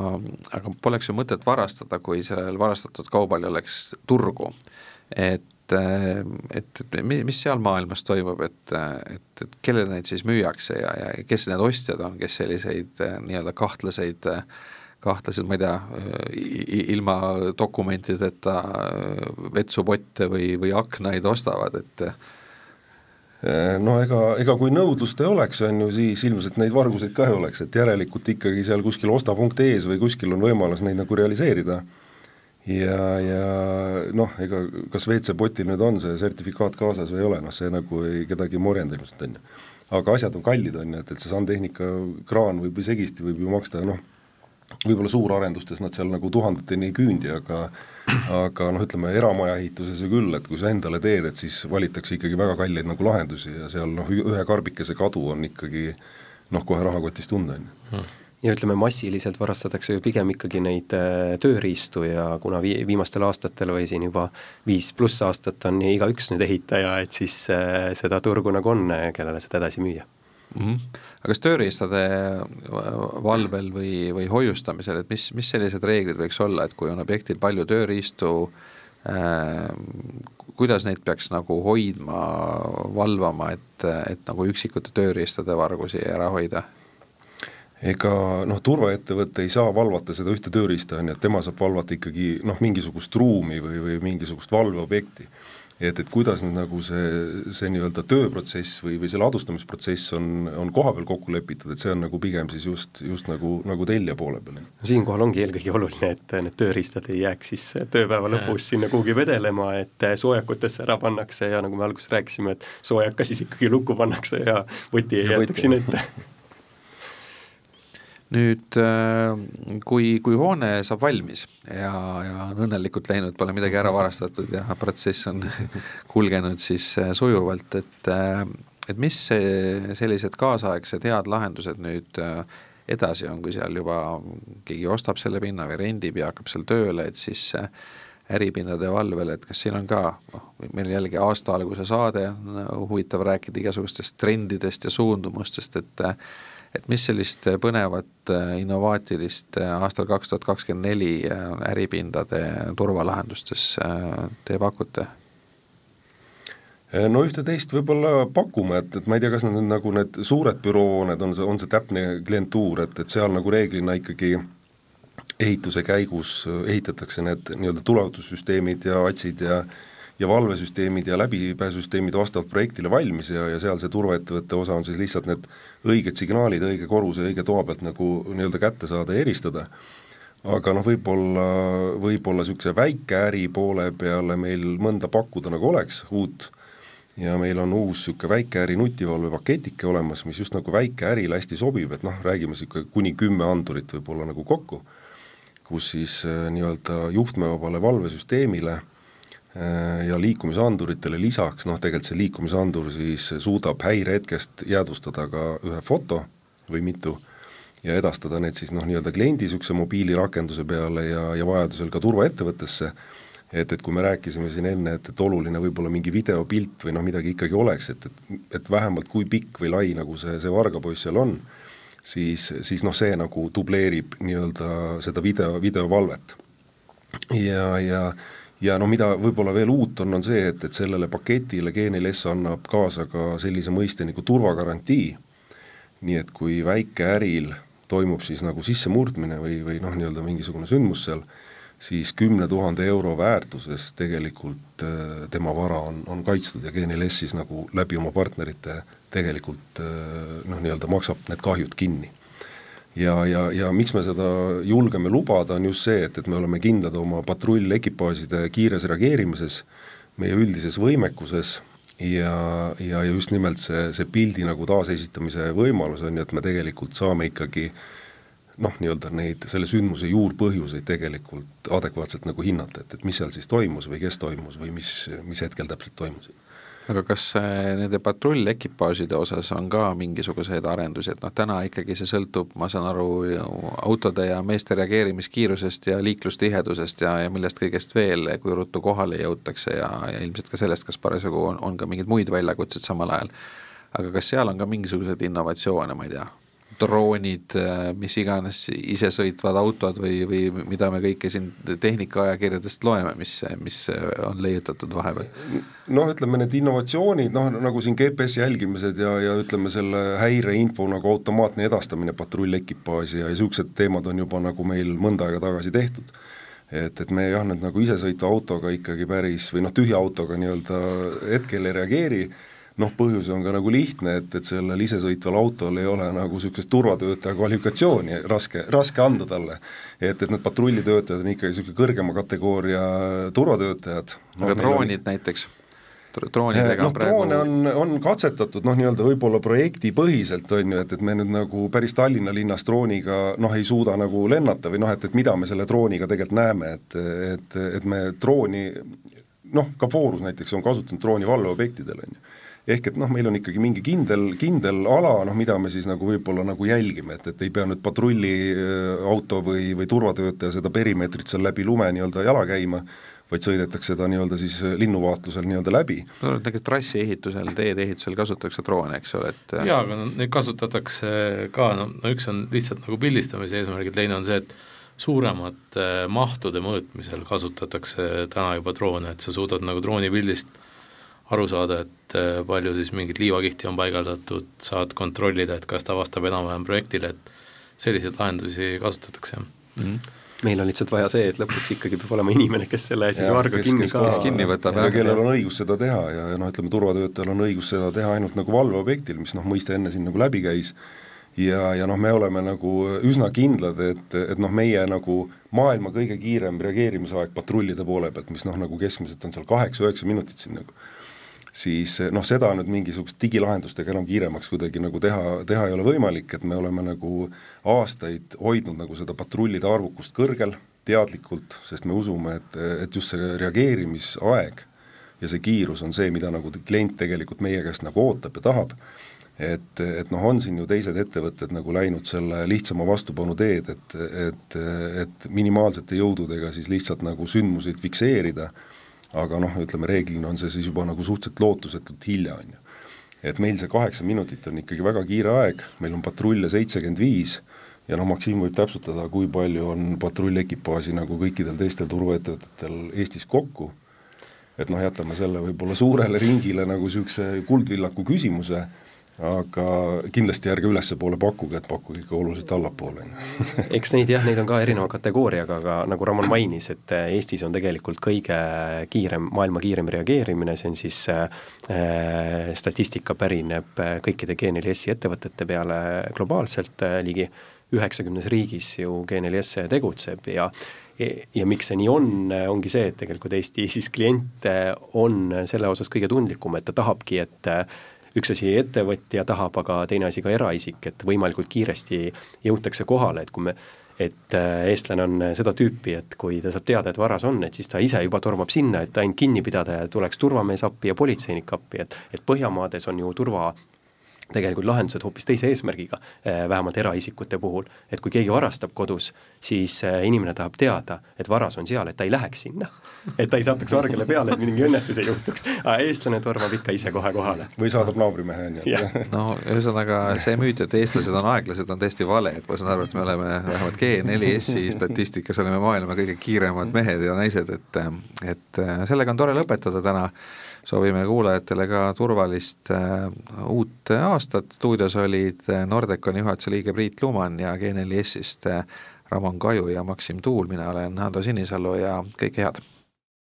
aga poleks ju mõtet varastada, kui sellel varastatud kaubal ei oleks turgu. et, et mis seal maailmas toimub, et, et, et kellele neid siis müüakse ja, ja kes need ostjad on, kes selliseid nii-öelda kahtlaseid kahtlased, ma ei tea, ilma dokumentideta vetsupotte või, või aknaid ostavad, et Eh, no ega, ega kui nõudlust ei oleks, on ju, siis ilmselt neid varguseid ka ei oleks, et järelikult ikkagi seal kuskil osta.ee-s või kuskil on võimalus neid nagu realiseerida. ja, ja noh, ega kas WC-potil nüüd on see sertifikaat kaasas või ei ole, noh see nagu ei, kedagi ei morjenda ilmselt, on ju. aga asjad on kallid, on ju, et, et see sandtehnika kraan võib või segisti võib ju maksta noh, võib-olla suurarendustes nad seal nagu tuhandeteni ei küündi, aga aga noh, ütleme eramaja ehituses ju küll, et kui sa endale teed, et siis valitakse ikkagi väga kalleid nagu lahendusi ja seal noh, ühe karbikese kadu on ikkagi noh, kohe rahakotis tunda, on ju hmm. ja ütleme, massiliselt varastatakse ju pigem ikkagi neid äh, tööriistu ja kuna vi-, viimastel aastatel või siin juba viis pluss aastat on igaüks nüüd ehitaja, et siis äh, seda turgu nagu on, kellele seda edasi müüa mm. -hmm. aga kas tööriistade valvel või, või hoiustamisel, et mis, mis sellised reeglid võiks olla, et kui on objektil palju tööriistu äh,, kuidas neid peaks nagu hoidma, valvama, et, et nagu üksikute tööriistade vargusi ära hoida? ega noh, turvaettevõte ei saa valvata seda ühte tööriista, on ju, et tema saab valvata ikkagi noh, mingisugust ruumi või, või mingisugust valveobjekti et, et kuidas nüüd nagu see, see nii-öelda tööprotsess või, või see ladustamisprotsess on, on kohapeal kokku lepitud, et see on nagu pigem siis just, just nagu, nagu tellija poole peal. no siinkohal ongi eelkõige oluline, et need tööriistad ei jääks siis tööpäeva lõpus sinna kuhugi vedelema, et soojakutesse ära pannakse ja nagu me alguses rääkisime, et soojaka siis ikkagi lukku pannakse ja võti ei jäetakse sinna ette nüüd äh, kui, kui hoone saab valmis ja, ja on õnnelikult läinud, pole midagi ära varastatud ja protsess on kulgenud siis äh, sujuvalt, et äh, et mis sellised kaasaegsed head lahendused nüüd edasi on, kui seal juba keegi ostab selle pinna või rendib ja hakkab seal tööle, et siis äripindade valvel, et kas siin on ka, noh, meil jällegi aasta alguse saade, huvitav rääkida igasugustest trendidest ja suundumustest, et et mis sellist põnevat äh, innovaatilist äh, aastal kaks tuhat kakskümmend neli äh, äripindade turvalahendustes te pakute? no ühte-teist võib-olla pakume, et, et ma ei tea, kas need on nagu need suured büroohooned, on see, on see täpne klientuur, et, et seal nagu reeglina ikkagi ehituse käigus ehitatakse need nii-öelda tuleohutussüsteemid ja atsid ja ja valvesüsteemid ja läbipääsusüsteemid vastavalt projektile valmis ja, ja seal see turvaettevõtte osa on siis lihtsalt need õiged signaalid õige korruse, õige toa pealt nagu nii-öelda kätte saada ja eristada. Aga noh, võib-olla, võib-olla niisuguse väikeäri poole peale meil mõnda pakkuda nagu oleks uut ja meil on uus niisugune väikeäri nutivalve paketike olemas, mis just nagu väikeärile hästi sobib, et noh, räägime niisugune kuni kümme andurit võib-olla nagu kokku, kus siis äh, nii-öelda juhtmevabale valvesüsteemile äh, ja liikumisanduritele lisaks, noh tegelikult see liikumisandur siis suudab häirehetkest jäädvustada ka ühe foto või mitu ja edastada need siis noh, nii-öelda kliendi niisuguse mobiilirakenduse peale ja, ja vajadusel ka turvaettevõttesse, et, et kui me rääkisime siin enne, et, et oluline võib-olla mingi videopilt või noh, midagi ikkagi oleks, et, et, et vähemalt kui pikk või lai nagu see, see vargapoiss seal on, siis, siis noh, see nagu dubleerib nii-öelda seda video, videovalvet. ja, ja ja no mida võib-olla veel uut on, on see, et, et sellele paketile G4S annab kaasa ka sellise mõiste nagu turvagarantii, nii et kui väikeäril toimub siis nagu sissemurdmine või, või noh, nii-öelda mingisugune sündmus seal, siis kümne tuhande euro väärtuses tegelikult äh, tema vara on, on kaitstud ja G4S siis nagu läbi oma partnerite tegelikult äh, noh, nii-öelda maksab need kahjud kinni. Ja, ja, ja miks me seda julgeme lubada, on just see, et, et me oleme kindlad oma patrullekipaažide kiires reageerimises, meie üldises võimekuses ja, ja, ja just nimelt see, see pildi nagu taasesitamise võimalus on ju, et me tegelikult saame ikkagi noh, nii-öelda neid, selle sündmuse juurpõhjuseid tegelikult adekvaatselt nagu hinnata, et, et mis seal siis toimus või kes toimus või mis, mis hetkel täpselt toimusid aga kas äh, nende patrullekipaažide osas on ka mingisuguseid arendusi, et noh, täna ikkagi see sõltub, ma saan aru, autode ja meeste reageerimiskiirusest ja liiklustihedusest ja, ja millest kõigest veel, kui ruttu kohale jõutakse ja, ja ilmselt ka sellest, kas parasjagu on, on ka mingeid muid väljakutseid samal ajal. aga kas seal on ka mingisuguseid innovatsioone, ma ei tea, droonid, äh, mis iganes isesõitvad autod või, või mida me kõike siin tehnikaajakirjadest loeme, mis, mis on leiutatud vahepeal? noh, ütleme need innovatsioonid, noh nagu siin GPS jälgimised ja, ja ütleme selle häireinfo nagu automaatne edastamine patrullekipaaži ja niisugused teemad on juba nagu meil mõnda aega tagasi tehtud et, et me jah, nüüd nagu isesõitva autoga ikkagi päris või noh, tühja autoga nii-öelda hetkel ei reageeri, noh, põhjus on ka nagu lihtne, et, et sellel isesõitval autol ei ole nagu niisugust turvatöötaja kvalifikatsiooni raske, raske anda talle. et, et need patrullitöötajad on ikkagi niisugune kõrgema kategooria turvatöötajad no,. aga droonid on... näiteks? droonidega noh, droone on, on katsetatud noh, nii-öelda võib-olla projektipõhiselt, on ju, et, et me nüüd nagu päris Tallinna linnas drooniga noh, ei suuda nagu lennata või noh, et, et mida me selle drooniga tegelikult näeme, et, et, et me drooni noh, ka Foorus näiteks on kasutanud drooni valveobjektidel, on ju ehk et noh, meil on ikkagi mingi kindel, kindel ala, noh mida me siis nagu võib-olla nagu jälgime, et, et ei pea nüüd patrulliauto äh, või, või turvatöötaja seda perimeetrit seal läbi lume nii-öelda jala käima, vaid sõidetakse ta nii-öelda siis äh, linnuvaatlusel nii-öelda läbi. no näiteks trassi ehitusel, teede ehitusel kasutatakse droone, eks ole, et äh, jaa, aga no neid kasutatakse ka, no, no üks on lihtsalt nagu pildistamise eesmärgil, teine on see, et suuremate mahtude mõõtmisel kasutatakse täna juba droone, et sa suudad nagu droonipildist aru saada, et äh, palju siis mingit liivakihti on paigaldatud, saad kontrollida, et kas ta vastab enam-vähem projektile, et selliseid lahendusi kasutatakse mm. -hmm meil on lihtsalt vaja see, et lõpuks ikkagi peab olema inimene, kes selle siis varga kinni kes, ka kes kinni võtab ja, ja kellel on õigus seda teha ja, ja noh, ütleme turvatöötajal on õigus seda teha ainult nagu valveobjektil, mis noh, mõiste enne siin nagu läbi käis, ja, ja noh, me oleme nagu üsna kindlad, et, et noh, meie nagu maailma kõige kiirem reageerimisaeg patrullide poole pealt, mis noh, nagu keskmiselt on seal kaheksa-üheksa minutit siin nagu siis noh, seda nüüd mingisuguste digilahendustega enam kiiremaks kuidagi nagu teha, teha ei ole võimalik, et me oleme nagu aastaid hoidnud nagu seda patrullide arvukust kõrgel, teadlikult, sest me usume, et, et just see reageerimisaeg ja see kiirus on see, mida nagu klient tegelikult meie käest nagu ootab ja tahab, et, et noh, on siin ju teised ettevõtted nagu läinud selle lihtsama vastupanu teed, et, et, et minimaalsete jõududega siis lihtsalt nagu sündmuseid fikseerida aga noh, ütleme reeglina on see siis juba nagu suhteliselt lootusetult hilja, on ju. et meil see kaheksa minutit on ikkagi väga kiire aeg, meil on patrulle seitsekümmend viis ja noh, Maksim võib täpsustada, kui palju on patrullekipaaži nagu kõikidel teistel turvaettevõtetel Eestis kokku et noh, jätame selle võib-olla suurele ringile nagu niisuguse kuldvillaku küsimuse, aga kindlasti ärge ülespoole pakkuge, et pakkuge ikka oluliselt allapoole. eks neid jah, neid on ka erineva kategooriaga, aga nagu Ramon mainis, et Eestis on tegelikult kõige kiirem, maailma kiirem reageerimine, see on siis äh, statistika pärineb kõikide G4S-i ettevõtete peale globaalselt äh, ligi üheksakümnes riigis ju G4S tegutseb ja ja miks see nii on, ongi see, et tegelikult Eesti siis klient on selle osas kõige tundlikum, et ta tahabki, et üks asi ettevõtja tahab, aga teine asi ka eraisik, et võimalikult kiiresti jõutakse kohale, et kui me et äh, eestlane on seda tüüpi, et kui ta saab teada, et varas on, et siis ta ise juba tormab sinna, et ainult kinni pidada ja tuleks turvamees appi ja politseinik appi, et et Põhjamaades on ju turva tegelikult lahendused hoopis teise eesmärgiga, eh, vähemalt eraisikute puhul, et kui keegi varastab kodus, siis eh, inimene tahab teada, et varas on seal, et ta ei läheks sinna. et ta ei satuks vargele peale, et mingi õnnetus ei juhtuks, eestlane tormab ikka ise kohe kohale. või saadab naabrimehe, nii et no ühesõnaga see müüt, et eestlased on aeglased, on täiesti vale, et ma saan aru, et me oleme vähemalt G4S-i statistikas oleme maailma kõige kiiremad mehed ja naised, et et sellega on tore lõpetada täna soovime kuulajatele ka turvalist äh, uut aastat, stuudios olid äh, Nordeconi juhatuse liige Priit Luman ja G4S-ist äh, Ramon Kaju ja Maksim Tuul, mina olen Ando Sinisalu ja kõike head!